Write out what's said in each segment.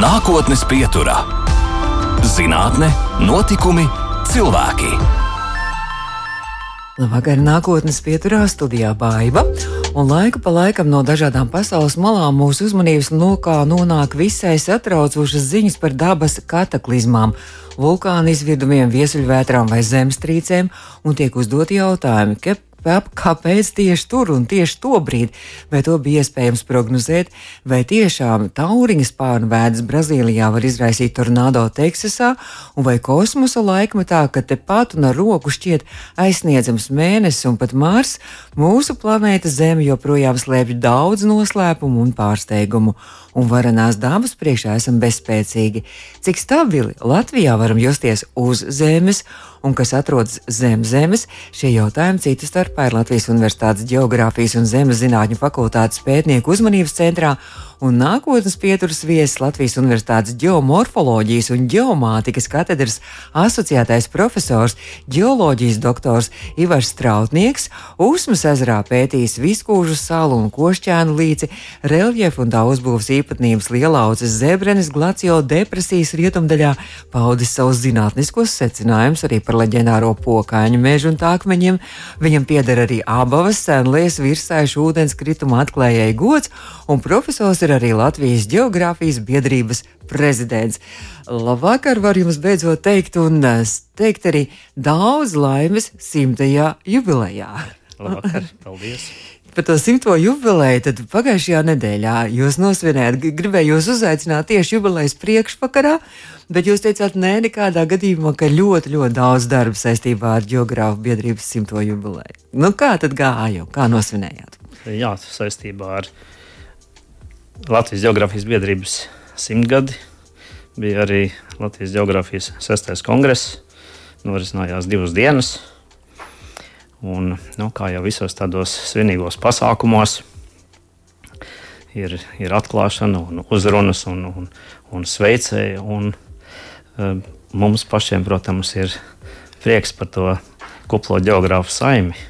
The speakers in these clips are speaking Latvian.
Nākotnes pieturā - zinātne, notikumi, cilvēki. Labvakar, nākotnes pieturā studijā Baiva. Un laiku pa laikam no dažādām pasaules malām mūsu uzmanības lokā nonāk visai satraucošas ziņas par dabas kataklizmām, vulkānu izvirdumiem, viesuļvētrām vai zemestrīcēm, un tiek uzdoti jautājumi, kāpēc tieši tur un tieši to brīdi, vai to bija iespējams prognozēt, vai tiešām tauriņas pārnu vēdas Brazīlijā var izraisīt tornado Teksasā, un vai kosmosa laikmetā, kad tepat un ar roku šķiet aizsniedzams mēnesis un pat Mars, mūsu planēta Zeme joprojām slēpj daudz noslēpumu un pārsteigumu, un varenās dabas priekšā esam bezspēcīgi. Cik stabili Latvijā varam justies uz Zemes? un kas atrodas zem zemes, šie jautājumi citu starpā ir Latvijas Universitātes Geogrāfijas un Zemes zinātņu fakultātes pētnieku uzmanības centrā un nākotnes pieturas viesis Latvijas Universitātes geomorfoloģijas un geomātikas katedras asociētais profesors, geoloģijas doktors Ivars Strautnieks, Usmas ezerā pētījis viskūžu salu un košķēnu līci, reljefu un tā uzbūves īpatnības lielauces zebrenes glacio depresijas rietumdaļā, paudis savus zinātniskos secinājumus arī par leģendāro pokaņu mežu un tākmeņiem. Viņam pieder arī abavas senlies virsējuši ūdens krituma atklājēji gods, un profesors ir ir arī Latvijas Geogrāfijas biedrības prezidents. Labvakar, var jums beidzot teikt, un eh, teikt arī daudz laimes simtajā jubilejā. Labvakar, paldies! Par to simto jubileju tad pagājušajā nedēļā jūs nosvinējāt, gribēju jūs uzaicināt tieši jubilejas priekšvakarā, bet jūs teicāt, nē, nekādā gadījumā, ka ļoti, ļoti daudz darba saistībā ar geogrāfu biedrības simto jubileju. Nu, kā tad gāja, kā nosvinējāt? Jā, saistībā ar Latvijas Geogrāfijas biedrības simtgadi. Bija arī Latvijas Geogrāfijas sestais kongress. Norisinājās divas dienas. Un, nu, kā jau visos tādos svinīgos pasākumos, ir, ir atklāšana, un uzrunas un, un, un sveicēji. Un, um, mums pašiem, protams, ir prieks par to kuplo geogrāfu saimi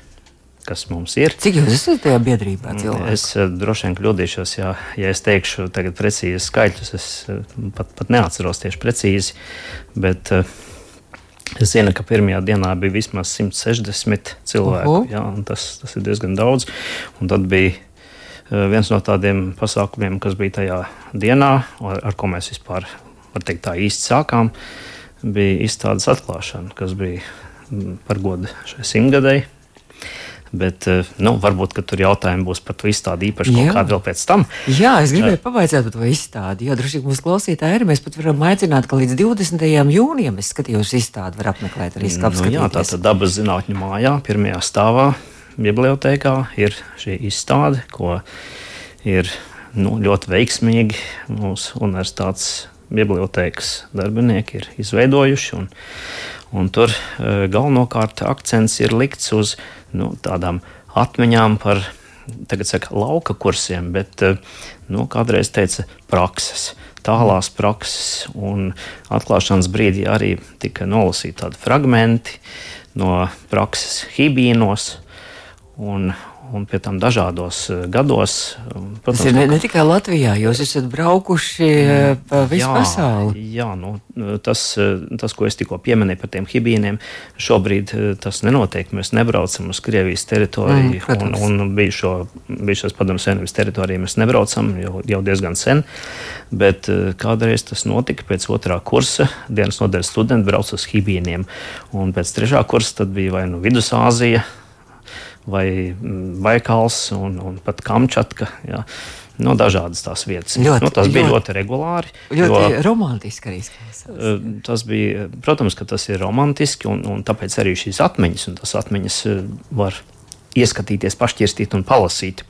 kas mums ir. Cik jūs esat tajā biedrībā? Cilvēku? Es uh, droši vien kļūdīšos, ja, ja es teikšu tagad precīzi skaitļus. Es uh, pat, pat neatceros tieši precīzi, bet uh, es zinu, ka pirmajā dienā bija vismaz 160 cilvēku. Uh -huh. jā, tas, tas ir diezgan daudz. Un tad bija viens no tādiem pasākumiem, kas bija tajā dienā, ar, ar ko mēs vispār teikt, tā īsti sākām, bija izstādes atklāšana, kas bija mm, par godu šai simtgadēji. Bet, eh, nu, varbūt tur jautājumi būs par to izstādi īpaši kaut kādā vēl pēc tam. Jā, es gribēju pavaicāt par to izstādi. Jo droši vien mūsu klausītāji ir. Mēs pat varam aicināt, ka līdz 20. jūnijam es skatījos izstādi, var apmeklēt arī skatu. Nu, jā, tā tad dabas zinātņu mājā, pirmajā stāvā, bibliotekā ir šī izstāde, ko ir nu, ļoti veiksmīgi mūsu universitātes bibliotekas darbinieki ir izveidojuši. Un, Un tur uh, galvenokārt akcents ir likts uz nu, tādām atmiņām par tagad saka, lauka kursiem, bet uh, nu, kādreiz teica prakses. Tālās prakses, un atklāšanas brīdī arī tika nolasīti tādi fragmenti no prakses hibīnos. Un, un pie tam dažādos eh, gados. Protams, Tas ir ne, ne tikai Latvijā, jūs esat braukuši eh, pa visu jā, pasauli. Jā, nu, tas, eh, tas, ko es tikko pieminēju par tiem hibīniem, šobrīd tas nenotiek. Mēs nebraucam uz Krievijas teritoriju, mm, protams. un, un bijušo, bijušos padomu savienības teritoriju mēs nebraucam jau, jau diezgan sen. Bet kādreiz tas notika pēc otrā kursa. Dienas nodaļas studenti brauc uz hibīniem, un pēc trešā kursa bija vai nu Vidusāzija vai Baikals un, un pat Kamčatka. Jā. No dažādas tās vietas. Ļoti, nu, tas bija ļoti, ļoti regulāri. Ļoti jo, romantiski arī izklausās. Eh, tas bija, protams, ka tas ir romantiski, un, un tāpēc arī šīs atmiņas, un tas atmiņas eh, var ieskatīties, pašķirstīt un palasīt.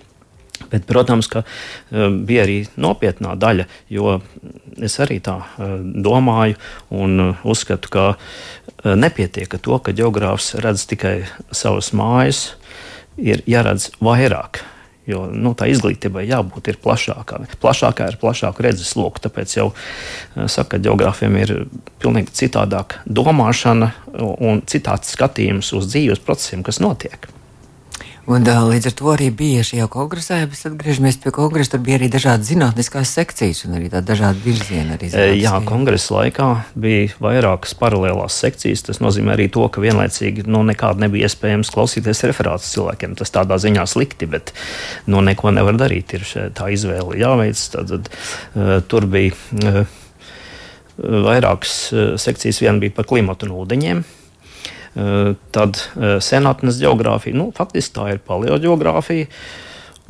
Bet, protams, ka uh, bija arī nopietnā daļa, jo es arī tā domāju un uzskatu, ka nepietiek ar to, ka geogrāfs redz tikai savas mājas, ir jāredz vairāk. Jo nu, tā izglītībai jābūt plašākai. Plašākā ir plašāka redzes loka. Tāpēc jau eh, saka, ka geogrāfiem ir pilnīgi citādāka domāšana un citāds skatījums uz dzīves procesiem, kas notiek. Un, līdz ar to arī bija šajā kongresā, ja mēs atgriežamies pie kongresa, tur bija arī dažādas zinātniskās sekcijas un arī dažādi virzieni. Arī Jā, kongresa laikā bija vairākas paralēlās sekcijas. Tas nozīmē arī to, ka vienlaicīgi nu, nekādi nebija iespējams klausīties referātus cilvēkiem. Tas tādā ziņā slikti, bet nu, neko nevar darīt. Ir tā izvēle jāveic. Tad, tad, uh, tur bija uh, vairākas uh, sekcijas. Viena bija par klimatu un ūdeņiem. Eh, tad eh, senatnes geogrāfija, nu, faktiski tā ir paleogeogrāfija.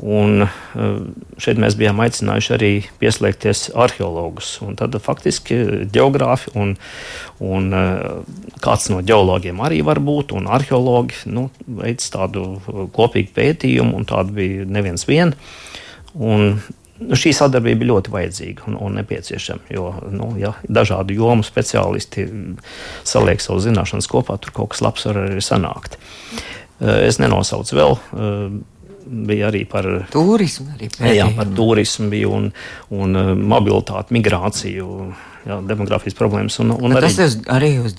Un eh, šeit mēs bijām aicinājuši arī pieslēgties arheologus. Tad faktiski geogrāfi un, un kāds no geologiem arī var būt, un arheologi nu, veids tādu kopīgu pētījumu, un tādu bija neviens viens. Un Nu, šī sadarbība ir ļoti vajadzīga un, un nepieciešama. Jo nu, ja dažādu jomu speciālisti saliek savu zināšanas kopā, tur kaut kas labs var arī sanākt. Eh, es nenosaucu vēl. Eh, bija arī par turismu, arī jā, par turismu bija un, un eh, mobilitāti, migrāciju jā, demogrāfijas problēmas. Un, un arī, tas arī uz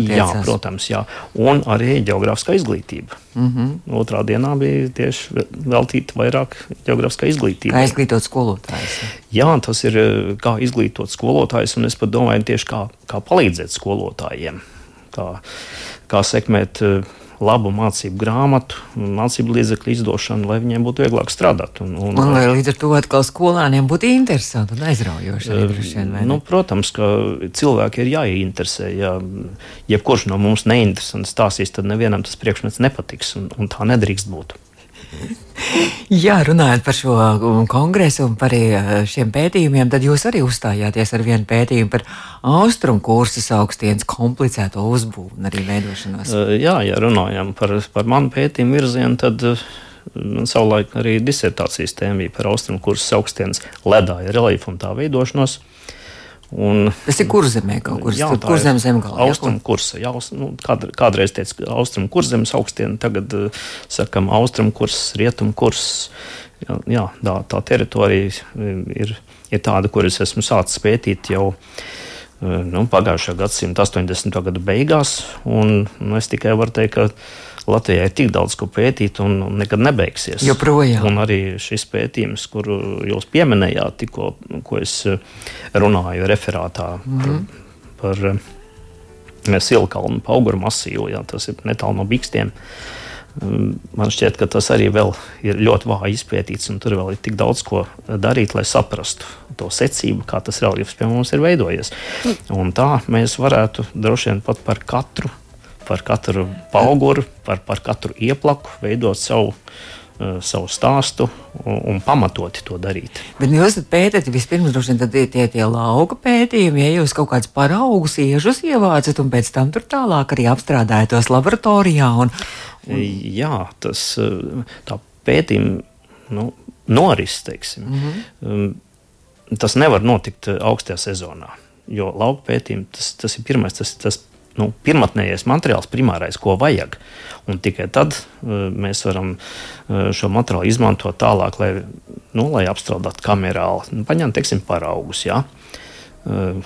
attiecās. Jā, protams, jā. Un arī geogrāfiskā izglītība. Mm -hmm. Otrā dienā bija tieši veltīta vairāk geogrāfiskā izglītība. Kā izglītot skolotājus? Jā, tas ir kā izglītot skolotājus, un es pat domāju tieši kā, kā palīdzēt skolotājiem. Kā, kā sekmēt uh, labu mācību grāmatu, mācību līdzekļu izdošanu, lai viņiem būtu vieglāk strādāt. Un, un, un lai līdz ar to atkal skolāniem būtu interesanti un aizraujoši. Arī, nu, protams, ka cilvēki ir jāieinteresē. Ja jebkurš no mums neinteresanti stāstīs, tad nevienam tas priekšmets nepatiks, un, un tā nedrīkst būt. Jā, runājot par šo um, kongresu un par uh, šiem pētījumiem, tad jūs arī uzstājāties ar vienu pētījumu par austrumu kursus augstienes komplicēto uzbūvi un arī veidošanos. Uh, jā, ja runājam par, par manu pētījumu virzienu, tad uh, savulaik arī disertācijas tēma bija par austrumu kursus augstienes ledāja reliefu un tā veidošanos. Un, tas ir kurzemē kaut kur tāds - kurzemes zemgālē. Austrumu kursa, jā, nu, kād, kādreiz teica austrumu kurzemes augstiena, tagad uh, sakam austrumu kurs, rietumu kurs. Jā, jā tā, tā teritorija ir, ir tāda, kur es esmu sācis pētīt jau uh, nu, pagājušā gadsimta 80. gadu beigās, un nu, es tikai varu teikt, ka Latvijā ir tik daudz ko pētīt, un, nekad nebeigsies. Joprojām. Un arī šis pētījums, kuru jūs pieminējāt, tikko, ko es eh, runāju referātā mm -hmm. par, par eh, Silkalnu auguru masīvu, jā, tas ir netālu no Bikstiem. Mm, man šķiet, ka tas arī ir ļoti vāji izpētīts, un tur vēl ir tik daudz ko darīt, lai saprastu to secību, kā tas reliefs pie mums ir veidojies. Un tā mēs varētu droši vien pat par katru par katru auguru, par, par katru ieplaku, veidot savu uh, savu stāstu un, un pamatoti to darīt. Bet jūs pētāt, vispirms droši vien tie, tie, tie lauka pētījumi, ja jūs kaut kādus paraugus iežus ievācat un pēc tam tur tālāk arī apstrādājat tos laboratorijā. Un, un... Jā, tas tā pētījumi nu, noris, teiksim. Mm -hmm. Tas nevar notikt augstajā sezonā. Jo lauka pētījumi tas, tas ir pirmais, tas, tas nu, pirmotnējais materiāls, primārais, ko vajag. Un tikai tad uh, mēs varam uh, šo materiālu izmantot tālāk, lai, nu, lai apstrādātu kamerāli. Nu, paņemt, teiksim, paraugus. Ja? Uh,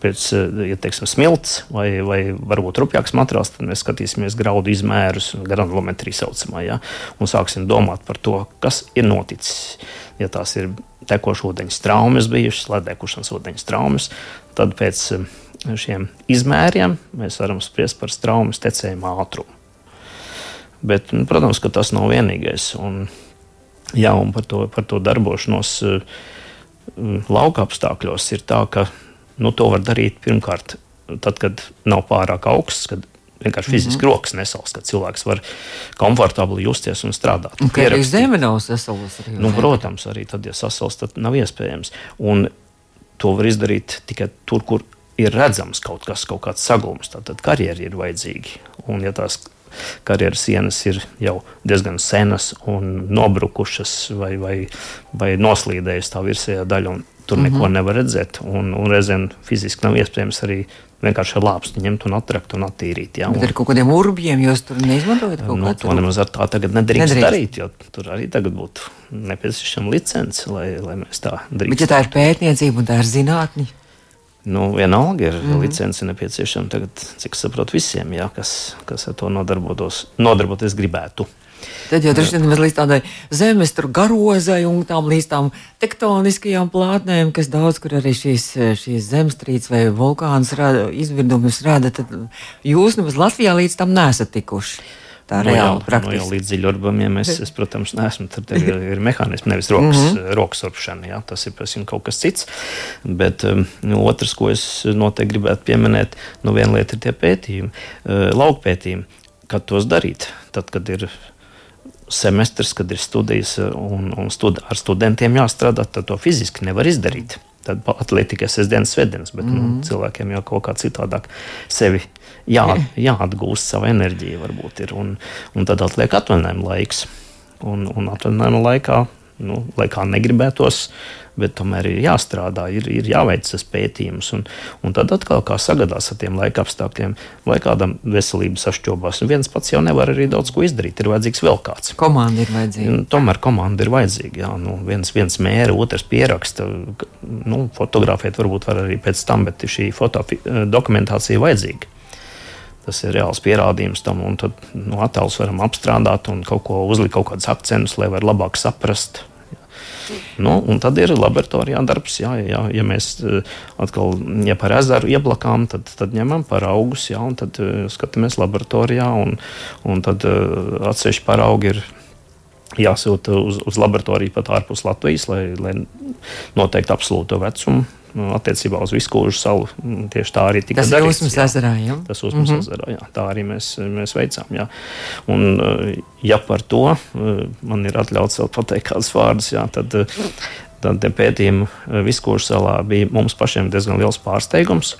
pēc ja teiksim, smilts vai, vai varbūt rupjāks materiāls, tad mēs skatīsimies graudu izmērus, granulometriju saucamā, ja? un sāksim domāt par to, kas ir noticis. Ja tās ir tekošas ūdeņa traumas bijušas, ledēkušanas ūdeņa traumas, tad pēc šiem izmēriem mēs varam spriest par traumas tecējuma ātrumu. Bet, nu, protams, ka tas nav vienīgais. Un, jā, un par to, par to darbošanos uh, lauka apstākļos ir tā, ka nu, to var darīt pirmkārt, tad, kad nav pārāk augsts, kad vienkārši fiziski mm -hmm. rokas nesals, ka cilvēks var komfortabli justies un strādāt. Un kā arī zeme nav sasals? Arī nu, protams, arī tad, ja sasals, tad nav iespējams. Un to var izdarīt tikai tur, kur ir redzams kaut kas, kaut kāds saglums, tad, karjeri ir vajadzīgi. Un, ja tās karjeras sienas ir jau diezgan senas un nobrukušas, vai, vai, vai noslīdējusi tā virsējā daļa, un tur mm -hmm. neko nevar redzēt. Un, un reizēm fiziski nav iespējams arī vienkārši ar lāpstu ņemt un attrakt un attīrīt. Jā, un, ar kaut kādiem urbjiem jūs tur neizmantojat? Nu, to nemaz ar tā tagad nedrīkst, nedrīkst. darīt, jo tur arī tagad būtu nepieciešama licence, lai, lai mēs tā darītu. Bet ja tā ir pētniecība un tā ir zinātņa? Nu, vienalga ir mm -hmm. licence nepieciešama tagad, cik saprotu, visiem, jā, kas, kas ar to nodarboties gribētu. Tad jau tas ir līdz tādai zemestru garozai un tām līdz tām tektoniskajām plātnēm, kas daudz kur arī šīs, šīs zemestrīces vai vulkānas rada, izvirdumus rada, tad jūs nemaz Latvijā līdz tam nesat tikuši tā no reāli praktiski. No jau līdz dziļurbam, ja mēs, es, protams, neesmu, tad ir, ir mehānismi, nevis rokas, mm -hmm. rokas urpšana, jā, tas ir, pasim, kaut kas cits. Bet um, nu, otrs, ko es noteikti gribētu pieminēt, nu viena lieta ir tie pētījumi, uh, laukpētījumi, kad tos darīt, tad, kad ir semestrs, kad ir studijas un, un stud ar studentiem jāstrādā, tad to fiziski nevar izdarīt. Tad atliek tikai sestdienas, svētdienas, bet mm. nu, mhm. cilvēkiem jau kaut kā citādāk sevi jā, jāatgūst savu enerģiju, varbūt ir. Un, un tad atliek atvaļinājuma laiks. Un, un atvaļinājuma laikā, nu, lai kā negribētos, bet tomēr ir jāstrādā, ir, ir jāveic tas pētījums. Un, un tad atkal kā sagadās ar tiem laika apstākļiem, vai kādam veselības sašķobās. Un viens pats jau nevar arī daudz ko izdarīt, ir vajadzīgs vēl kāds. Komanda ir vajadzīga. Un, tomēr komanda ir vajadzīga. Jā, nu, viens, viens mēra, otrs pieraksta. Nu, fotografēt varbūt var arī pēc tam, bet šī fotodokumentācija ir vajadzīga. Tas ir reāls pierādījums tam, un tad nu, attēlus varam apstrādāt un kaut ko uzlikt, kaut kādus akcentus, lai varētu labāk saprast. Nu, un tad ir laboratorijā darbs. Jā, jā, ja mēs eh, atkal ja par ezeru ieblakām, tad, tad ņemam paraugus, jā, un tad uh, skatāmies laboratorijā. Un, un tad uh, atsevišķi paraugi ir jāsūta uz, uz laboratoriju pat ārpus Latvijas, lai, lai noteikti absolūto vecumu Nu, attiecībā uz Viskūžu salu. Mm, tieši tā arī tika tas ir Usmas ezerā, jā? Tas Usmas mm -hmm. ezerā, jā. Tā arī mēs, mēs veicām, jā. Un, eh, ja par to eh, man ir atļauts vēl pateikt kādus vārdus, jā, tad, eh, tad pētījumi Viskūžu salā bija mums pašiem diezgan liels pārsteigums.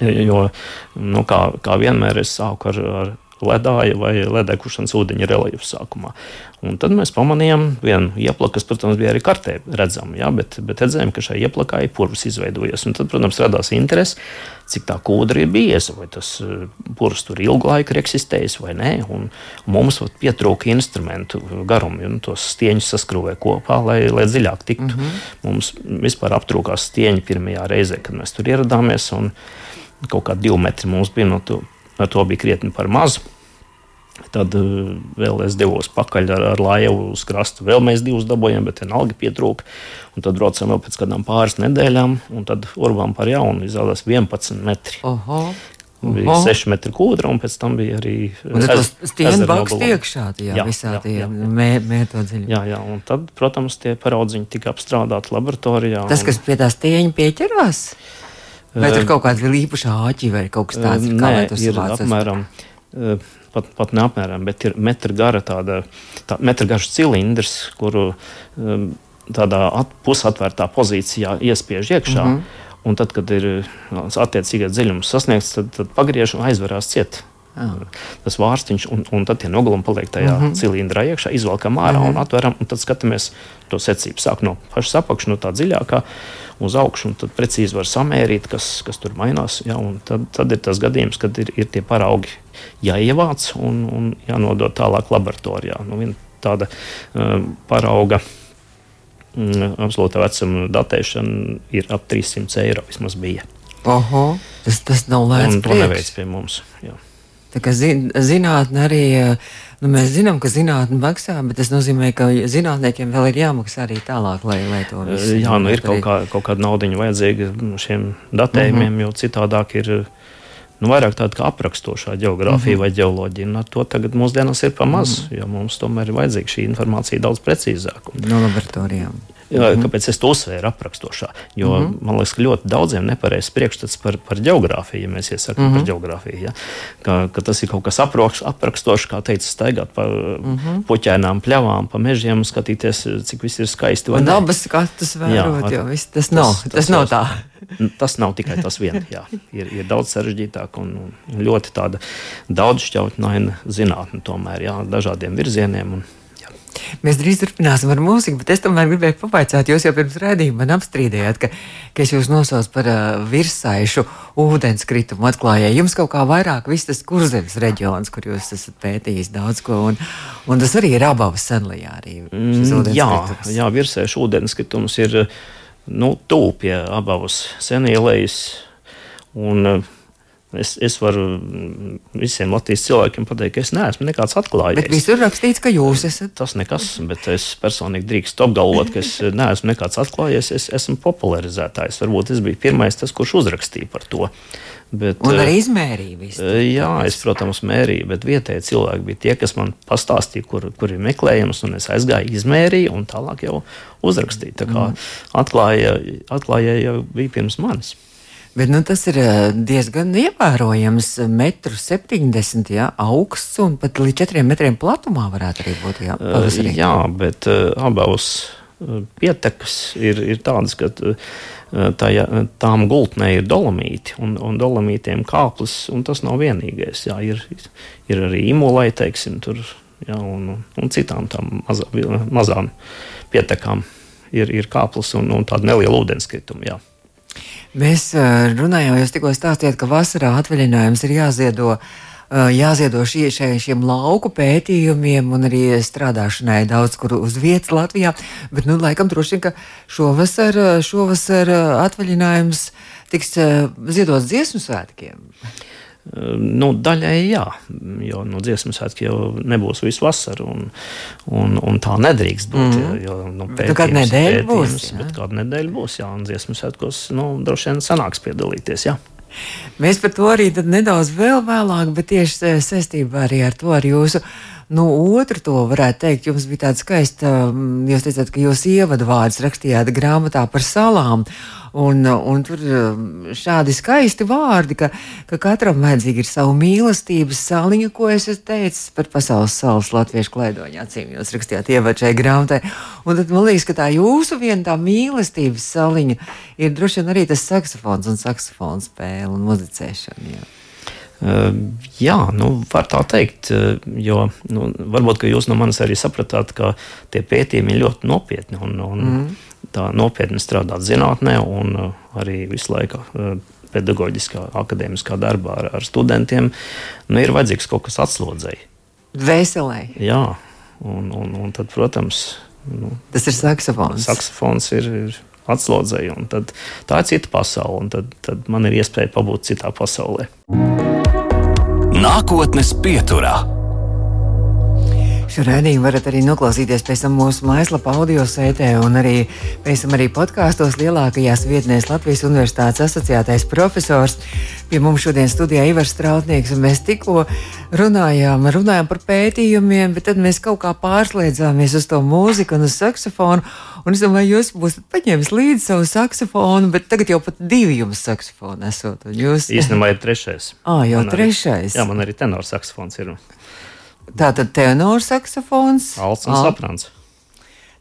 Jo, nu, kā, kā vienmēr, es sāku ar, ar ledāja vai ledēkušanas ūdeņa reljefs sākumā. Un tad mēs pamanījām vienu ieplaku, kas, protams, bija arī kartē redzama, ja, bet, bet redzējām, ka šai ieplakai purvs izveidojies. Un tad, protams, radās interese, cik tā kūdra ir bijusi, vai tas eh, purvs tur ilgu laiku ir eksistējis vai nē. Un, un mums pietrūka instrumentu garumu, un tos stieņus saskrūvēja kopā, lai, lai dziļāk tiktu. Mm -hmm. Mums vispār aptrūkās stieņi pirmajā reizē, kad mēs tur ieradāmies. Kaut kā divi metri mums bija no to ar to bija krietni par mazu. Tad uh, vēl es devos pakaļ ar, ar laivu uz krastu. Vēl mēs divus dabūjām, bet vienalga pietrūka. Un tad braucām vēl pēc kādām pāris nedēļām, un tad urbām par jaunu izrādās 11 metri. Oho. Bija Oho. 6 metri kūdra, un pēc tam bija arī stieni baksti iekšā tajā jā, visā tajā mētā dziļumā. Jā, jā, un tad, protams, tie paraudziņi tika apstrādāti laboratorijā. Tas, un... kas pie tā stieņa pieķerās? Vai tur kaut kāda īpaša āķi vai kaut kas tāds? Nē, kā, ir apmēram. Pat, pat ne apmēram, bet ir metra gara tāda, tā, metra garš cilindrs, kuru tādā at, pusatvērtā pozīcijā iespiež iekšā. Mm -hmm. Un tad, kad ir attiecīgais dziļums sasniegts, tad, tad pagriež un aizverās ciet. Ah. Tas vārstiņš, un, un tad tie nogalumi paliek tajā mm -hmm. cilindrā iekšā, izvelkam ārā mm -hmm. un atveram, un tad skatāmies to secību. Sāk no pašas apakšas, no tā dziļākā uz augšu, un tad precīzi var samērīt, kas, kas tur mainās. Ja, tad, tad ir tas gadījums, kad ir, ir tie paraugi jāievāc un, un jānodod tālāk laboratorijā. Nu, tāda um, parauga um, absolūta vecuma datēšana ir ap 300 eiro vismaz bija. Oho, tas, tas nav lēts. To neveic pie mums. Jā. Tā kā zin, zinātnē arī uh, Nu, mēs zinām, ka zinātnē maksā, bet tas nozīmē, ka zinātniekiem vēl ir jāmaksā arī tālāk, lai, lai to visu. Jā, nu ir kaut, kā, kaut kāda naudiņa vajadzīga šiem datējumiem, mm -hmm. jo citādāk ir nu, vairāk tāda kā aprakstošā geogrāfija mm -hmm. vai geoloģija. Un to tagad mūsdienās ir pamaz, mm -hmm. jo mums tomēr ir vajadzīga šī informācija daudz precīzāk. No laboratorijām. Mm -hmm. Kāpēc es to uzsvēru aprakstošā? Jo mm -hmm. man liekas, ka ļoti daudziem nepareizs priekšstats par, par geogrāfiju, ja mēs iesakām mm -hmm. par geogrāfiju. Ja? Ka, ka tas ir kaut kas aprakst, aprakstošs, kā teica, staigāt pa mm -hmm. puķēnām, pļavām, pa mežiem, skatīties, cik viss ir skaisti. Un dabas skatus vērot, jā, jo viss tas nav, tas, tas, tas nav tā. Tas nav tikai tas viens. Ir, ir daudz sarežģītāk un ļoti tāda daudzšķautņaina zinātne, tomēr jā, dažādiem virzieniem. Un, Mēs drīz turpināsim ar mūziku, bet es tomēr gribēju pavaicāt, jūs jau pirms rādījuma man apstrīdējāt, ka, ka es jūs nosaucu par uh, virsaišu ūdenskritumu atklājēju. Jums kaut kā vairāk viss tas kurzemes reģions, kur jūs esat pētījis daudz ko, un, un tas arī ir abavas senlijā. Arī, mm, jā, jā, virsaišu ūdenskritums ir nu, tūp pie abavas senielējas. Un, Es, es varu visiem Latvijas cilvēkiem pateikt, ka es neesmu nekāds atklājies. Bet visur rakstīts, ka jūs esat. Tas nekas, bet es personīgi drīkstu apgalvot, ka es neesmu nekāds atklājies. Es esmu popularizētājs. Varbūt es biju pirmais, tas, kurš uzrakstīja par to. Bet, un arī izmērīja visu. Jā, es, protams, mērīju, bet vietējie cilvēki bija tie, kas man pastāstīja, kur, kur ir meklējums, un es aizgāju, izmērīju, un tālāk jau uzrakstīju. Tā kā mm. atklāja, atklāja jau bija pirms manis. Bet nu, tas ir eh, diezgan ievērojams. Metru 70 jā, augsts un pat līdz 4 metriem platumā varētu arī būt. Jā, eh, pavasarī. jā bet uh, abās pietekas ir, ir tādas, ka tā, tām gultnē ir dolomīti un, un dolomītiem kāpnes, un tas nav vienīgais. Jā, ir, ir arī imulai, teiksim, tur, jā, un, un citām tām mazā, mazām pietekām ir, ir kāpnes un, un tāda neliela ūdenskrituma. Jā. Mēs runājām, jūs tikko stāstījāt, ka vasarā atvaļinājums ir jāziedo. Jāziedo šie, šie, šiem lauku pētījumiem un arī strādāšanai daudz kur uz vietas Latvijā. Bet, nu, laikam, droši vien, ka šovasar, šovasar atvaļinājums tiks ziedots dziesmu svētkiem. Nu, daļai jā, jo no dziesmu svētki jau nebūs visu vasaru, un, un, un tā nedrīkst būt. Mm. Jo, nu, pētījums, kāda nedēļa būs? Kāda nedēļa būs, jā, un dziesmu svētkos nu, droši vien sanāks piedalīties. Jā. Mēs par to arī nedaudz vēl vēlāk, bet tieši saistībā arī ar to ar jūsu. Nu, otru to varētu teikt, jums bija tāda skaista, jūs teicāt, ka jūs ievadvārdus rakstījāt grāmatā par salām. Un, un tur um, šādi skaisti vārdi, ka, ka katram vajadzīga ir sava mīlestības saliņa, ko es esmu teicis par pasaules salas latviešu klaidoņa acīm. Jūs rakstījāt ievadu šai grāmatai. Un tad man liekas, ka tā jūsu viena tā mīlestības saliņa ir droši vien arī tas saksofons un saksofona spēle un muzicēšana. Jā. Uh, jā, nu, var tā teikt, uh, jo nu, varbūt jūs no manis arī sapratāt, ka tie pētījumi ir ļoti nopietni. Un, un mm tā nopietni strādāt zinātnē un uh, arī visu laiku uh, pedagoģiskā, akadēmiskā darbā ar, ar studentiem, nu, ir vajadzīgs kaut kas atslodzēji. Veselē. Jā, un, un, un tad, protams, nu, tas ir saksofons. Saksofons ir, ir atslodzēji, un tad tā ir cita pasaule, un tad, tad man ir iespēja pabūt citā pasaulē. Nākotnes pieturā. Šo raidījumu varat arī noklausīties pēc tam mūsu mājaslapā, audio sētē un arī pēc tam arī podkāstos lielākajās vietnēs Latvijas Universitātes asociētais profesors. Pie mums šodien studijā Ivars Strautnieks, un mēs tikko runājām, runājām par pētījumiem, bet tad mēs kaut kā pārslēdzāmies uz to mūziku un uz saksofonu. Un es domāju, jūs būsiet paņēmis līdzi savu saksofonu, bet tagad jau pat divi jums saksofoni esot. Jūs... Īstenībā ir trešais. Ah, jau man trešais. Arī, jā, man arī tenors saksofons ir. Tātad tenors saksofons, alts un saprāns.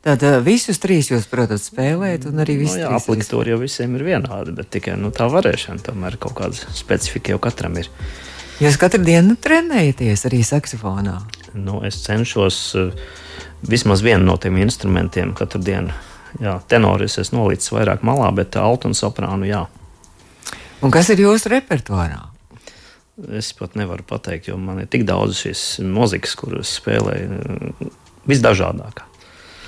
Tātad visus trīs jūs, protams, spēlējat, un arī visus no, jā, aplikatūri jau visiem ir vienādi, bet tikai nu, tā varēšana tomēr kaut kāda specifika jau katram ir. Jūs katru dienu trenējaties arī saksofonā? Nu, es cenšos vismaz vienu no tiem instrumentiem katru dienu. Jā, tenoris es nolicis vairāk malā, bet altu un soprānu jā. Un kas ir jūsu repertuārā? Es pat nevaru pateikt, jo man ir tik daudz šīs mūzikas, kuras spēlēju visdažādākā.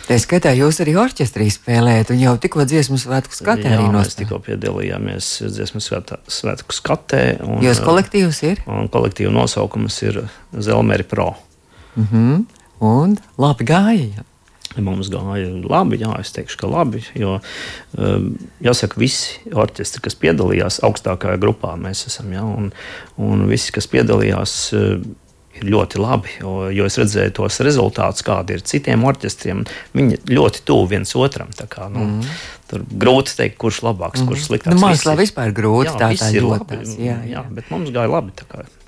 Tā skaitā jūs arī orķestrī spēlējat, un jau tikko dziesmu svētku skatē nospēlējāt. Mēs tikko piedalījāmies dziesmu svētku skatē. Un, Jūs kolektīvs ir? Un kolektīva nosaukums ir Zelmeri Pro. Mm -hmm. Un labi gāja. Mums gāja labi, jā, es teikšu, ka labi. Jo, um, jāsaka, visi orķestri, kas piedalījās augstākajā grupā, mēs esam, jā, un, un visi, kas piedalījās, uh, ir ļoti labi. Jo, jo es redzēju tos rezultātus, kādi ir citiem orķestriem. Viņi ļoti tuvu viens otram. Kā, nu, mm. Tur grūti pateikt, kurš labāks, mm. kurš sliktāks. Nu, Mākslā vispār grūti jā, tā, ir ļoti. Jā, jā. jā, bet mums gāja labi.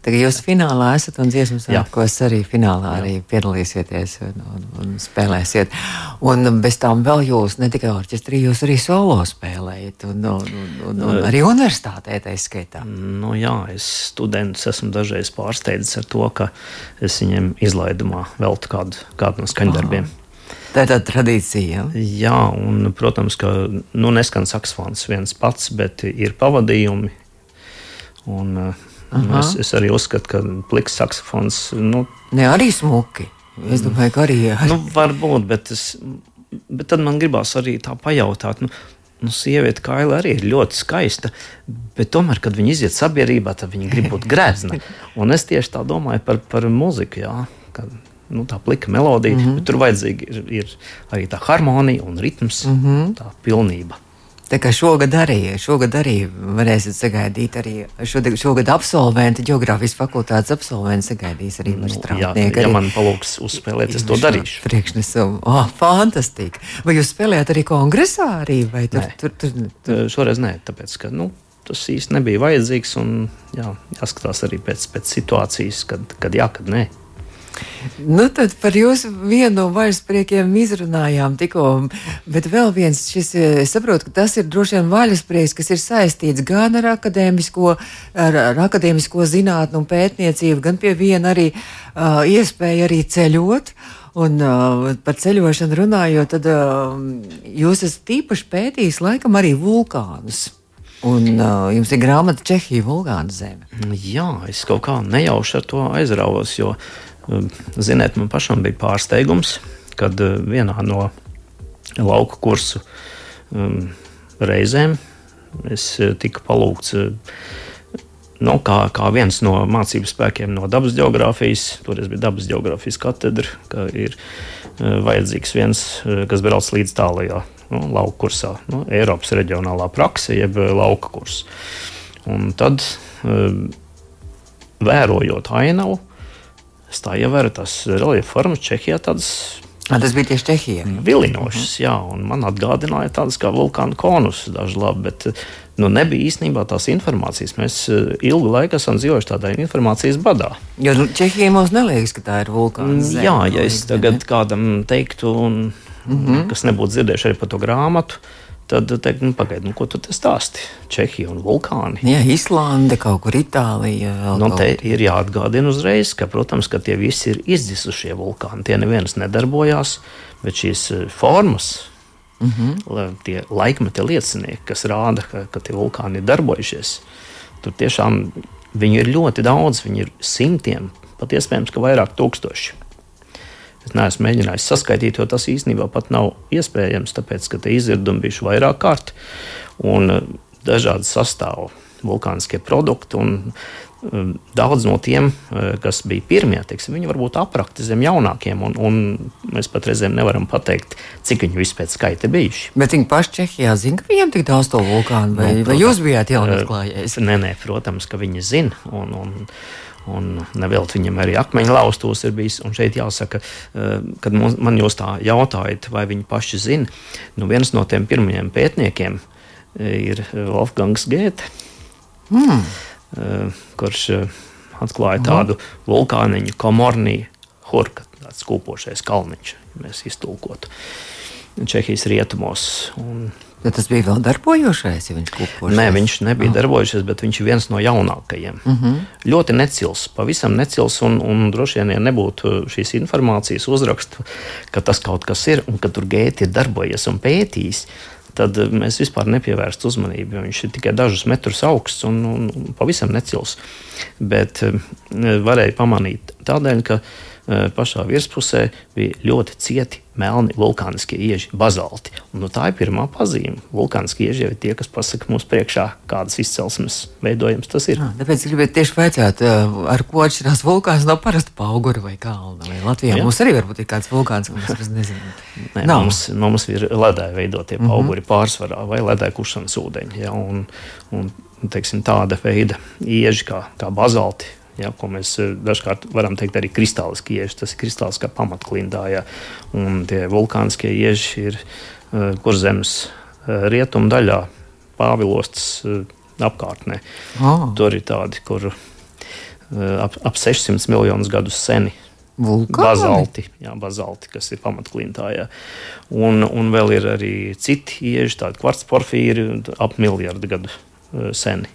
Tagad jūs finālā esat un dziesmu svētkos arī finālā arī piedalīsieties un, un, un spēlēsiet. Un bez tām vēl jūs ne tikai orķestrī, jūs arī solo spēlējat un, un, un, un, un arī universitātē tā skaitā. Nu jā, es studentus esmu dažreiz pārsteidzis ar to, ka es viņiem izlaidumā veltu kādu, kādu no skaņdarbiem. Aha. Tā ir tāda tradīcija. Jā, un, protams, ka nu, neskan saksofons viens pats, bet ir pavadījumi. Un, uh, Nu, es, es arī uzskatu, ka pliks saksofons. Nu, ne arī smuki. Es domāju, ka arī. Jā. Nu, varbūt, bet, es, bet tad man gribās arī tā pajautāt. Nu, nu, sieviete kaila arī ir ļoti skaista, bet tomēr, kad viņi iziet sabiedrībā, tad viņi grib būt grezna. Un es tieši tā domāju par, par muziku. Jā, kad, nu, tā plika melodija, mm -hmm. bet tur vajadzīga ir, ir arī tā harmonija un ritms, mm -hmm. tā pilnība. Tā kā šogad arī, šogad arī varēsiet sagaidīt, arī šogad, šogad absolventi, geogrāfijas fakultātes absolventi sagaidīs arī nu, strādnieku. Ja, ja man palūgs uzspēlēt, es to darīšu. Priekšnesumu, oh, fantastiski! Vai jūs spēlējat arī kongresā arī? Vai tur, nē. tur, tur, tur? Šoreiz nē, tāpēc, ka, nu, tas īsti nebija vajadzīgs un jā, jāskatās arī pēc, pēc situācijas, kad, kad jā, kad nē. Nu, tad par jūsu vienu no vaļaspriekiem izrunājām tikko, bet vēl viens, šis, es saprotu, ka tas ir droši vien vaļasprieks, kas ir saistīts gan ar akadēmisko, ar, ar akadēmisko zinātnu un pētniecību, gan pie viena arī uh, iespēja arī ceļot. Un uh, par ceļošanu runājot, tad uh, jūs esat īpaši pētījis laikam arī vulkānus. Un uh, jums ir grāmata Čehija, Vulgāna zeme. Jā, es kaut kā nejauši ar to aizraujos, jo uh, ziniet, man pašam bija pārsteigums, kad eh, vienā no lauka kursu um, reizēm es eh, tiku palūgts. Nu, kā, kā viens no mācību spēkiem no dabas geogrāfijas, toreiz bija dabas geogrāfijas katedra, ka ir uh, vajadzīgs viens, uh, kas brauc līdz tālajā nu, lauka kursā, nu, Eiropas reģionālā praksa, jeb lauka kurs. Un tad, uh, vērojot ainavu, Es tā ievēru tās reliefa formas Čehijā. Tādas A, tas bija tieši Čehijā. Vilinošas, jā, un man atgādināja tādas kā vulkāna konus, daži labi, bet nu, nebija īstenībā tās informācijas. Mēs eh, ilgu laiku esam dzīvojuši tādā informācijas badā. Jo nu, Čehijai mums neliekas, ka tā ir vulkāna. Mm, zem, jā, ja es tagad ne? kādam teiktu, un, mm -hmm. kas nebūtu dzirdējuši arī par to grāmatu, tad teikt, nu, pagaidi, nu, ko tu stāsti? Čehija un vulkāni. Jā, Islande, kaut kur Itālija. Nu, te ir jāatgādina uzreiz, ka, protams, ka tie visi ir izdzisušie vulkāni. Tie neviens nedarbojās, bet šīs e, formas. Mm -hmm. Tie laikmeta liecinieki, kas rāda, ka, ka tie vulkāni ir darbojušies, tur tiešām viņi ir ļoti daudz, viņi ir simtiem, pat iespējams, ka vairāk tūkstoši. Es neesmu mēģinājis saskaitīt, jo tas īstenībā pat nav iespējams, tāpēc ka tie izvirdumi bijuši vairāk kārt un eh, dažādi sastāvi, vulkāniskie produkti. Un, um, Daudz no tiem, eh, kas bija pirmie, teiksim, viņi varbūt aprakti zem jaunākiem, un, un mēs pat reizēm nevaram pateikt, cik viņi vispār skaita bijuši. Bet viņi paši Čehijā zina, ka viņiem tik daudz to vulkānu, vai, nu, protams, vai jūs bijāt jaunatklājējis? Nē, nē, protams, ka viņi zina. Un, un, Un nevelti viņam arī akmeņu laustos ir bijis. Un šeit jāsaka, eh, kad man jūs tā jautājat, vai viņi paši zina, nu viens no tiem pirmajiem pētniekiem eh, ir Wolfgangs Gēte, mm. kurš atklāja tādu vulkāniņu, Komorniju Hurka, tāds kūpošais kalniņš, ja mēs iztulkotu Čehijas rietumos. Un Bet tas bija vēl darbojošais, ja viņš kupojas. Nē, viņš nebija oh. darbojušies, bet viņš ir viens no jaunākajiem. Mhm. -huh. Ļoti necils, pavisam necils, un, un droši vien, ja nebūtu šīs informācijas uzrakstu, ka tas kaut kas ir un ka tur gēti ir darbojies un pētījis. Tad mēs vispār nepievērstu uzmanību. Viņš ir tikai dažus metrus augsts un, un, un pavisam necils. Bet eh, varēja pamanīt tādēļ, ka eh, pašā virspusē bija ļoti cieti melni vulkāniskie ieži, bazalti. Un, nu, tā ir pirmā pazīme. Vulkāniskie ieži ir tie, kas pasaka mums priekšā, kādas izcelsmes veidojums tas ir. Jā, tāpēc gribētu tieši vaicāt, ar ko atšķirās vulkāns no parasta paugura vai kalna. Vai Latvijā Jā. mums arī varbūt ir kāds vulkāns, ko mēs nezinām. Nē, Nav. mums, mums ir ledāji veidotie mm -hmm. pārsvarā vai ledāji kušanas ūdeņi. Ja, un, un, teiksim, tāda veida ieži kā, kā bazalti ja, ko mēs eh, dažkārt varam teikt arī kristāliski ieži. Tas ir kristāls kā pamatklindā, ja, un tie vulkāniskie ieži ir uh, kurzemes uh, rietumu daļā, Pāvilostas apkārtnē. Oh. Tur ir tādi, kur ap, ap 600 miljonus gadus seni. Vulkāni? Bazalti, jā, bazalti, kas ir pamatklintā. Jā. Un, un vēl ir arī citi ieži, tādi kvarts porfīri, ap miljardu gadu seni.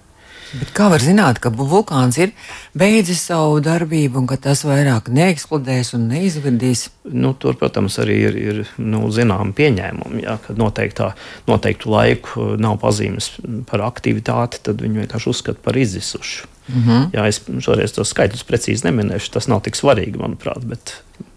Bet kā var zināt, ka vulkāns ir beidzis savu darbību un ka tas vairāk neeksplodēs un neizvirdīs? Nu, tur, protams, arī ir, ir nu, zināma pieņēmuma. Ja, kad noteiktā, noteiktu laiku nav pazīmes par aktivitāti, tad viņi vienkārši uzskata par izzisušu. Mm -hmm. Jā, es šoreiz tos skaitļus precīzi neminēšu. Tas nav tik svarīgi, manuprāt. Bet,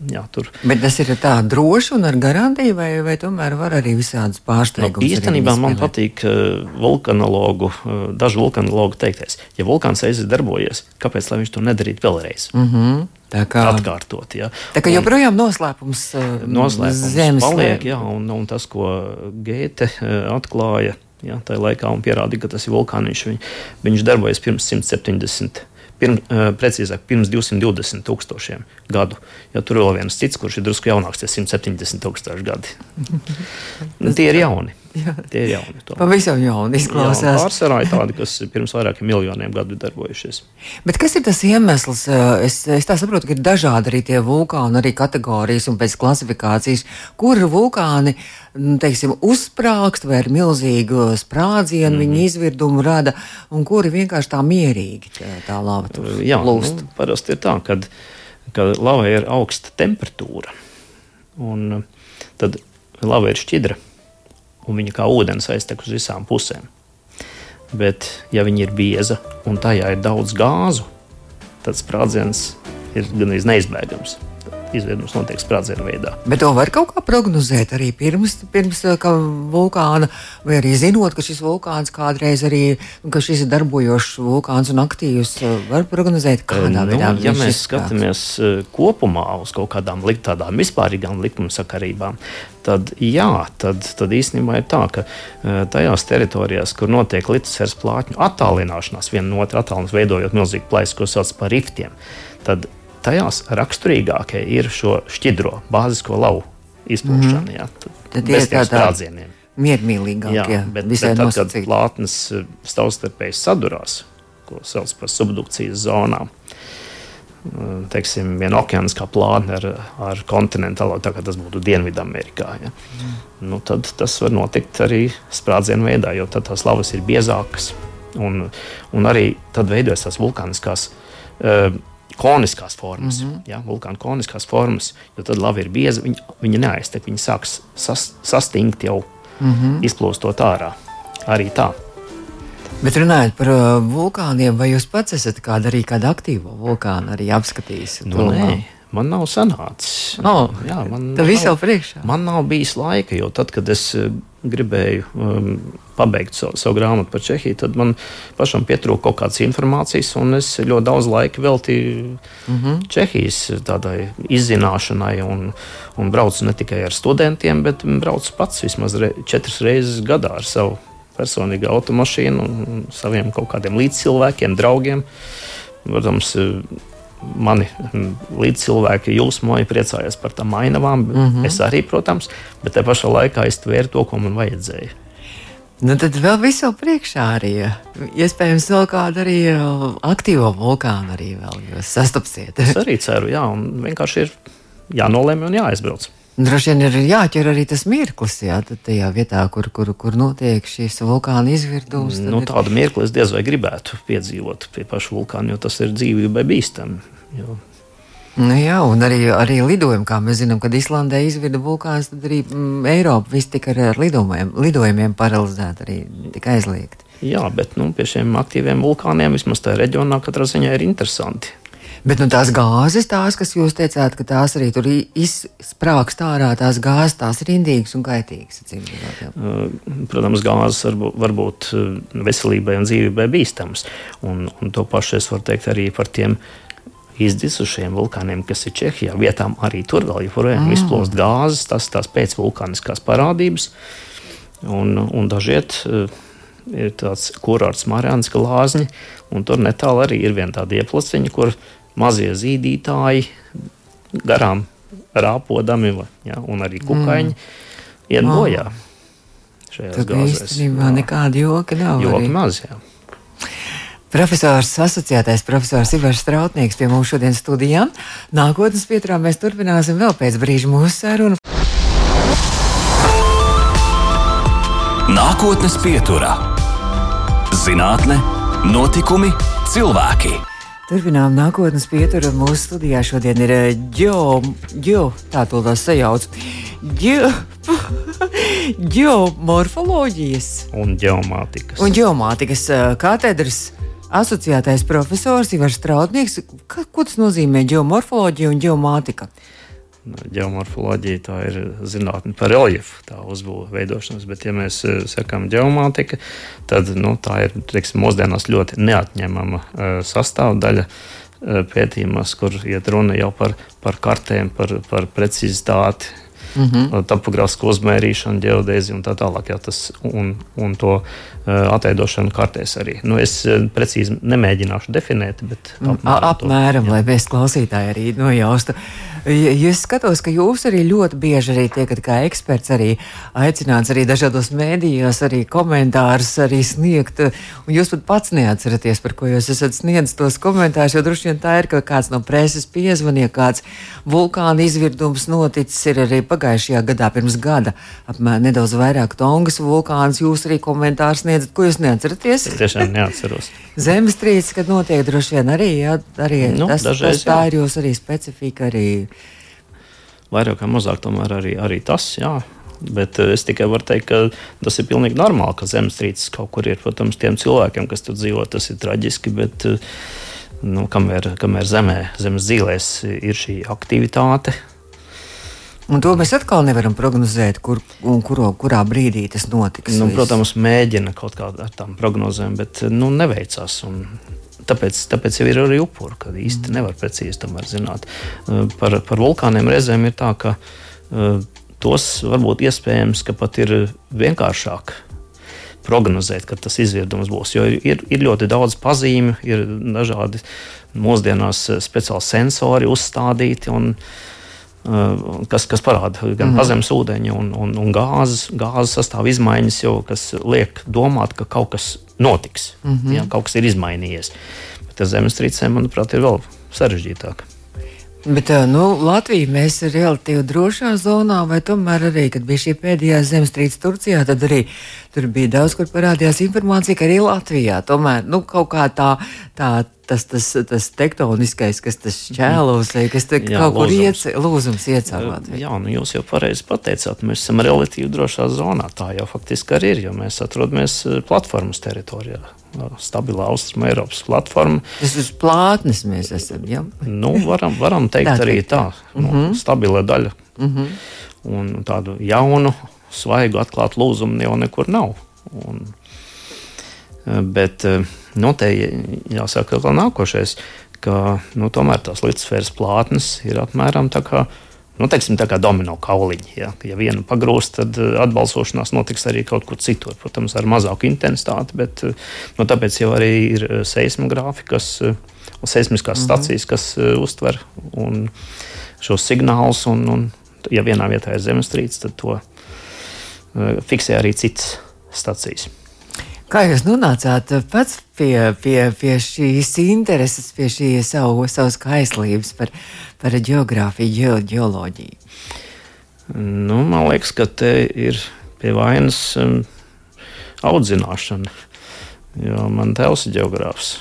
jā, tur. bet tas ir tā droši un ar garantiju, vai, vai tomēr var arī visādas pārsteigumus? Nu, īstenībā man patīk uh, vulkanologu, uh, dažu vulkanologu teiktais. Ja vulkāns reizes darbojas, kāpēc viņš to nedarītu vēlreiz? Mm -hmm. Tā kā atkārtot. Ja. Tā kā joprojām noslēpums, uh, noslēpums zemes paliek, jā, un, un tas, ko Gēte atklāja Ja, tajā laikā un pierādīja, ka tas ir vulkāns. Viņ, viņš darbojas pirms 170. Pirms, uh, precīzāk, pirms 220 tūkstošiem gadu. Ja tur ir vēl viens cits, kurš ir drusku jaunāks, ir 170 tūkstoši gadi. tie ir jauni. Jā. Tie ir jauni. Tomēr. Pavisam jauni izklausās. Pārsvarā ir tādi, kas pirms vairākiem miljoniem gadu darbojušies. Bet kas ir tas iemesls? Es, es tā saprotu, ka ir dažādi arī tie vulkāni, arī kategorijas un pēc klasifikācijas, kur vulkāni nu, teiksim, uzsprāgst vai ar milzīgu sprādzienu mm. viņa izvirdumu rada, un kuri vienkārši tā mierīgi tā, lava tur Jā, plūst. Nu, parasti ir tā, kad, ka lava ir augsta temperatūra, un tad lava ir šķidra un viņa kā ūdens aiztek uz visām pusēm. Bet, ja viņa ir bieza un tajā ir daudz gāzu, tad sprādziens ir gan neizbēgams izvirdums notiek sprādzienu veidā. Bet to var kaut kā prognozēt arī pirms, pirms eh, vulkāna, vai arī zinot, ka šis vulkāns kādreiz arī, šis ir darbojošs vulkāns un aktīvs, eh, var prognozēt, kādā nu, veidā. Ja mēs skatāmies eh, kopumā uz kaut kādām tādām vispārīgām likumsakarībām, tad, jā, tad, tad īstenībā ir tā, ka tajās teritorijās, kur notiek litosfēras plātņu attālināšanās, viena no otras attālinās, veidojot milzīgu plaisu, ko sauc par riftiem, tad tajās raksturīgākie ir šo šķidro bāzisko lauku izpūšana. Mm. Jā, tad tie ir tādi miermīlīgākie. Jā, bet, bet tad, nosacīt. kad plātnes eh, savstarpēji sadurās, ko sauc par subdukcijas zonām, eh, teiksim, viena okeāniskā plātne ar, ar kontinentālo, tā kā tas būtu Dienvidamerikā. Ja. Mm. Nu, tad tas var notikt arī sprādzienu veidā, jo tad tās lavas ir biezākas. Un, un arī tad veidojas tās vulkāniskās uh, koniskās formas, mm -hmm. ja, vulkāna koniskās formas, jo tad lava ir bieza, viņa, viņa neaiztek, viņa sāks sas, sastingt jau mm -hmm. izplūstot ārā. Arī tā. Bet runājot par uh, vulkāniem, vai jūs pats esat kādu arī kādu aktīvu vulkānu arī apskatījis? Nu, nē, man nav sanācis. Oh, jā, man, viss jau priekšā. Man nav bijis laika, jo tad, kad es uh, gribēju um, pabeigt savu, savu grāmatu par Čehiju, tad man pašam pietrūka kaut kādas informācijas, un es ļoti daudz laika veltīju mm -hmm. Čehijas tādai izzināšanai, un, un braucu ne tikai ar studentiem, bet braucu pats vismaz re, četras reizes gadā ar savu personīgu automašīnu un saviem kaut kādiem līdzcilvēkiem, draugiem. Protams, mani līdzcilvēki jūsmoja, priecājās par tām ainavām. Mm -hmm. Es arī, protams, bet te pašā laikā es tvēru to, ko man vajadzēja. Nu, tad vēl viss vēl priekšā arī. Iespējams, vēl kādu arī aktīvo vulkānu arī vēl sastapsiet. es arī ceru, jā, un vienkārši ir jānolēma un jāaizbrauc. Droši vien ir jāķer arī tas mirklis, jā, tajā vietā, kur, kur, kur notiek šīs vulkāna izvirdums. Nu, ir... Tādu mirkli es diez vai gribētu piedzīvot pie paša vulkāna, jo tas ir dzīvībai bīstami. Nu, jā, un arī, arī lidojumi, kā mēs zinām, kad Islandē izvirda vulkāns, tad arī mm, Eiropa viss tika ar lidojumiem, lidojumiem paralizēta, arī tika aizliegta. Jā, bet nu, pie šiem aktīviem vulkāniem vismaz tajā reģionā katrā ziņā ir interesanti. Bet nu, tās gāzes, tās, kas jūs teicāt, ka tās arī tur izsprāgst ārā, tās gāzes, tās ir indīgas un kaitīgas. Protams, gāzes var, var būt veselībai un dzīvībai bīstamas. Un, un to pašu es varu teikt arī par tiem izdisušiem vulkāniem, kas ir Čehijā. Vietām arī tur vēl joprojām mm. izplūst gāzes, tas tās pēcvulkāniskās parādības. Un, un dažiet uh, ir tāds kurorts Marānska lāzņi, un tur netālu arī ir viena tāda ieplaciņa, kur mazie zīdītāji garām rāpodami, ja, un arī kukaiņi mm. iet bojā. Tad īstenībā nekāda joka nav. Joka maz, jā. Profesors, asociētais profesors Ivars Strautnieks pie mums šodien studijā. Nākotnes pieturā mēs turpināsim vēl pēc brīža mūsu sarunu. Nākotnes pieturā - zinātne, notikumi, cilvēki. Turpinām nākotnes pieturu. Mūsu studijā šodien ir ģeo, ģeo tā tā sajauc. Ģeo, geomorfoloģijas un geomātikas. Un geomātikas katedras asociētais profesors Ivars Strautnieks. Ka, ko tas nozīmē geomorfoloģija un geomātika? Geomorfoloģija tā ir zinātne par reljefu, tā uzbūve veidošanas, bet, ja mēs eh, sakām geomātika, tad nu, tā ir teiksim, mūsdienās ļoti neatņemama uh, sastāvdaļa uh, pētījumos, kur iet runa jau par, par kartēm, par, par precizitāti, Mm -hmm. Topogrāfisku uzmērīšanu, geodēziju un tā tālāk. Jā, tas, un, un to uh, atteidošanu kartēs arī. Nu, es uh, precīzi nemēģināšu definēt, bet apmēram, apmēram to, lai mēs klausītāji arī nojaustu. Ja es skatos, ka jūs arī ļoti bieži arī tiekat kā eksperts, arī aicināts arī dažādos mēdījos, arī komentārus arī sniegt, un jūs pat pats neatceraties, par ko jūs esat sniedzis tos komentārus, jo droši vien tā ir, ka kāds no preses piezvanīja, kāds vulkāna izvirdums noticis ir arī pagājušajā gadā, pirms gada, apmēram nedaudz vairāk tongas vulkāns, jūs arī komentārus sniedzat, ko jūs neatceraties? Es tiešām neatceros. Zemestrīces, kad notiek droši vien arī, jā, arī nu, tas, dažreiz, tas tā jā. ir jūs arī specifika arī vairāk vai mazāk tomēr arī, arī tas. Jā. Bet eh, es tikai varu teikt, ka tas ir pilnīgi normāli, ka zemestrīces kaut kur ir. Protams, tiem cilvēkiem, kas tur dzīvo, tas ir traģiski. Bet, eh, nu, kamēr, kamēr zemē, zemes dzīvēs ir šī aktivitāte, Un to mēs atkal nevaram prognozēt, kur, kuro, kurā brīdī tas notiks. Nu, protams, mēģina kaut kādā ar tām prognozēm, bet nu, neveicās. Un Tāpēc, tāpēc ir arī upuri, ka īsti nevar precīzi zināt. Uh, par, par vulkāniem reizēm ir tā, ka uh, tos varbūt iespējams, ka pat ir vienkāršāk prognozēt, kad tas izvirdums būs. Jo ir, ir ļoti daudz pazīmju, ir dažādi mūsdienās speciāli sensori uzstādīti. Un, uh, Kas, kas parāda gan mm -hmm. pazemes ūdeņa, un, un, un gāzes, gāzes sastāvā izmaiņas, jau, kas liek domāt, ka kaut kas notiks. Mm -hmm. jā, kaut kas ir izmainījies. Bet ar zemestrīcēm, manuprāt, ir vēl sarežģītāk. Bet nu, Latvija ir relatīvi drošā zonā, vai tomēr arī, kad bija šī pēdējā zemestrīce Turcijā, tad arī tur bija daudz, kur parādījās informācija, ka arī Latvijā tomēr nu, kaut kā tā, tā tas, tas, tas tektoniskais, kas tas šķēlos, kas te jā, kaut kur iece, lūzums iecēlāt. Jā, nu jūs jau pareizi pateicāt, mēs esam relatīvi drošā zonā. Tā jau faktiski arī ir, jo mēs atrodamies platformas teritorijā. Stabilā austruma Eiropas platforma. Tas uz plātnes mēs esam. Ja? Nu, varam, varam teikt tā, arī tā. Nu, uh -huh. Stabila daļa. Uh mhm. -huh. Un tādu jaunu, svaigu, atklātu lūzumu jau nekur nav. Un, bet Nu, te jāsaka, ka nākošais, ka nu, tomēr tās līdzsvēras plātnes ir apmēram tā kā. Nu, teiksim, tā kā domino kauliņi. Ja, ja vienu pagrūst, tad eh, atbalsošanās notiks arī kaut kur citur. Protams, ar mazāku intensitāti, bet eh, nu, tāpēc jau arī ir eh, seismogrāfi, kas seismiskās -hmm. stacijas, kas uztver šos signālus. Un, un, ja vienā vietā ir zemestrīce, tad to fiksē arī citas stacijas. Kā jūs nonācāt pats pie, pie, pie šīs intereses, pie šīs savu, savas kaislības par, par geogrāfiju, geoloģiju? Nu, man liekas, ka te ir pie vainas um, audzināšana. Jo man tēvs ir geogrāfs.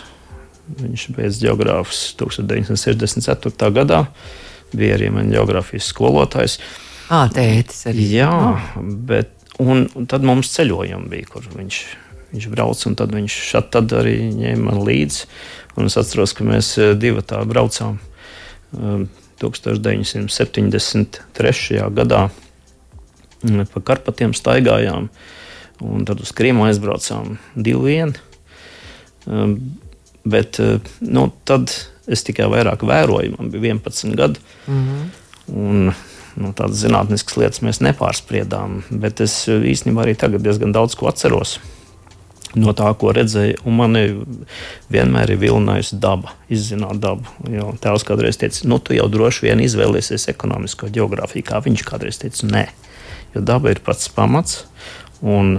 Viņš beidza geogrāfus 1964. gadā. Bija arī mans geogrāfijas skolotājs. Ah, tētis arī. Jā, bet un, un tad mums ceļojumi bija, kur viņš viņš brauc, un tad viņš šad tad arī ņēma man līdzi. Un es atceros, ka mēs eh, divi tā braucām um, 1973. gadā mm, pa Karpatiem staigājām, un tad uz Krīmu aizbraucām divi vieni. Um, bet uh, nu, tad es tikai vairāk vēroju, man bija 11 gadi. Mm -hmm. un, nu, tādas zinātniskas lietas mēs nepārspriedām, bet es īstenībā arī tagad diezgan daudz ko atceros no tā, ko redzēju. Un man vienmēr ir vilinājusi daba, izzināt dabu. Jo tēvs kādreiz teica, nu, tu jau droši vien izvēlēsies ekonomisko geogrāfiju, kā viņš kādreiz teica, nē, jo daba ir pats pamats. Un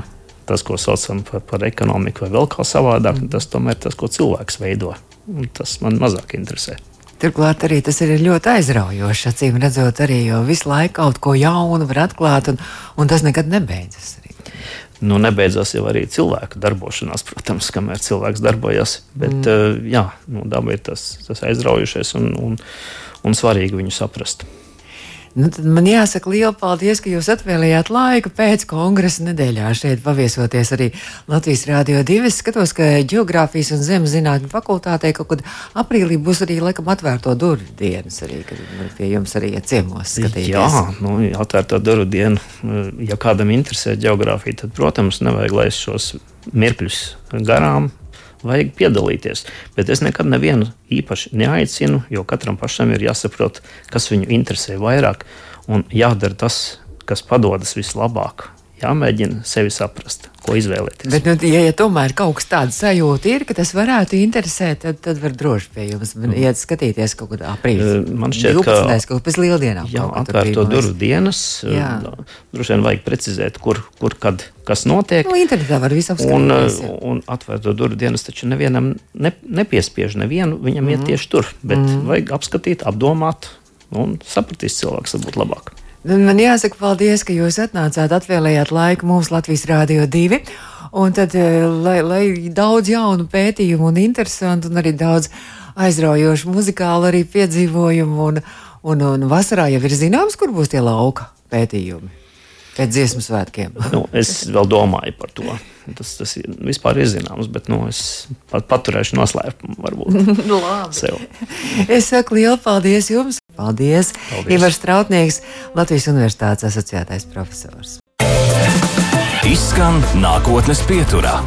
tas, ko saucam par, par ekonomiku, vai vēl kā savādāk, mm. tas tomēr ir tas, ko cilvēks veido. Un tas man mazāk interesē. Turklāt arī tas ir ļoti aizraujoši. Acīm redzot, arī visu laiku kaut ko jaunu var atklāt, un, un tas nekad nebeidzas. Arī nu, nebeidzās jau arī cilvēka darbošanās, protams, kamēr cilvēks darbojas. Bet mm. uh, jā, nu, daba ir tas, tas aizraujošais un, un, un svarīgi viņu saprast. Nu, man jāsaka liela paldies, ka jūs atvēlējāt laiku pēc kongresa nedēļā šeit paviesoties arī Latvijas Rādio 2. Es skatos, ka Geogrāfijas un Zemes zinātņu fakultātē kaut kad aprīlī būs arī laikam atvērto durvju dienas, arī, kad pie jums arī ciemos skatīties. Jā, nu, atvērto durvju dienu. Ja kādam interesē geogrāfija, tad, protams, nevajag laist šos mirkļus garām vajag piedalīties. Bet es nekad nevienu īpaši neaicinu, jo katram pašam ir jāsaprot, kas viņu interesē vairāk un jādara tas, kas padodas vislabāk jāmēģina sevi saprast, ko izvēlēties. Bet, nu, ja, ja tomēr kaut kas tāds sajūta ir, ka tas varētu interesēt, tad, tad var droši pie jums mm. iet skatīties kaut kādā aprīlī. Man šķiet, 12. ka kaut kas pēc lieldienām. Jā, atvērto durvju dienas. Jā. Droši vien vajag precizēt, kur, kur kad kas notiek. Nu, internetā var visu apskatīties. Un, un atvērto durvju dienas taču nevienam ne, nepiespiež nevienu, viņam mm. iet tieši tur. Bet mm. vajag apskatīt, apdomāt un sapratīs cilvēks varbūt labāk. Man jāsaka paldies, ka jūs atnācāt, atvēlējāt laiku mums Latvijas Rādio 2. Un tad, eh, lai, lai daudz jaunu pētījumu un interesantu, un arī daudz aizraujošu muzikālu arī piedzīvojumu, un, un, un vasarā jau ir zināms, kur būs tie lauka pētījumi pēc dziesmu svētkiem. nu, es vēl domāju par to. Tas, tas ir, vispār ir zināms, bet nu, es pat paturēšu noslēpumu varbūt nu. Es saku lielu paldies jums! Paldies! paldies. Ivars Strautnieks, Latvijas Universitātes asociētais profesors. Izskan nākotnes pieturā.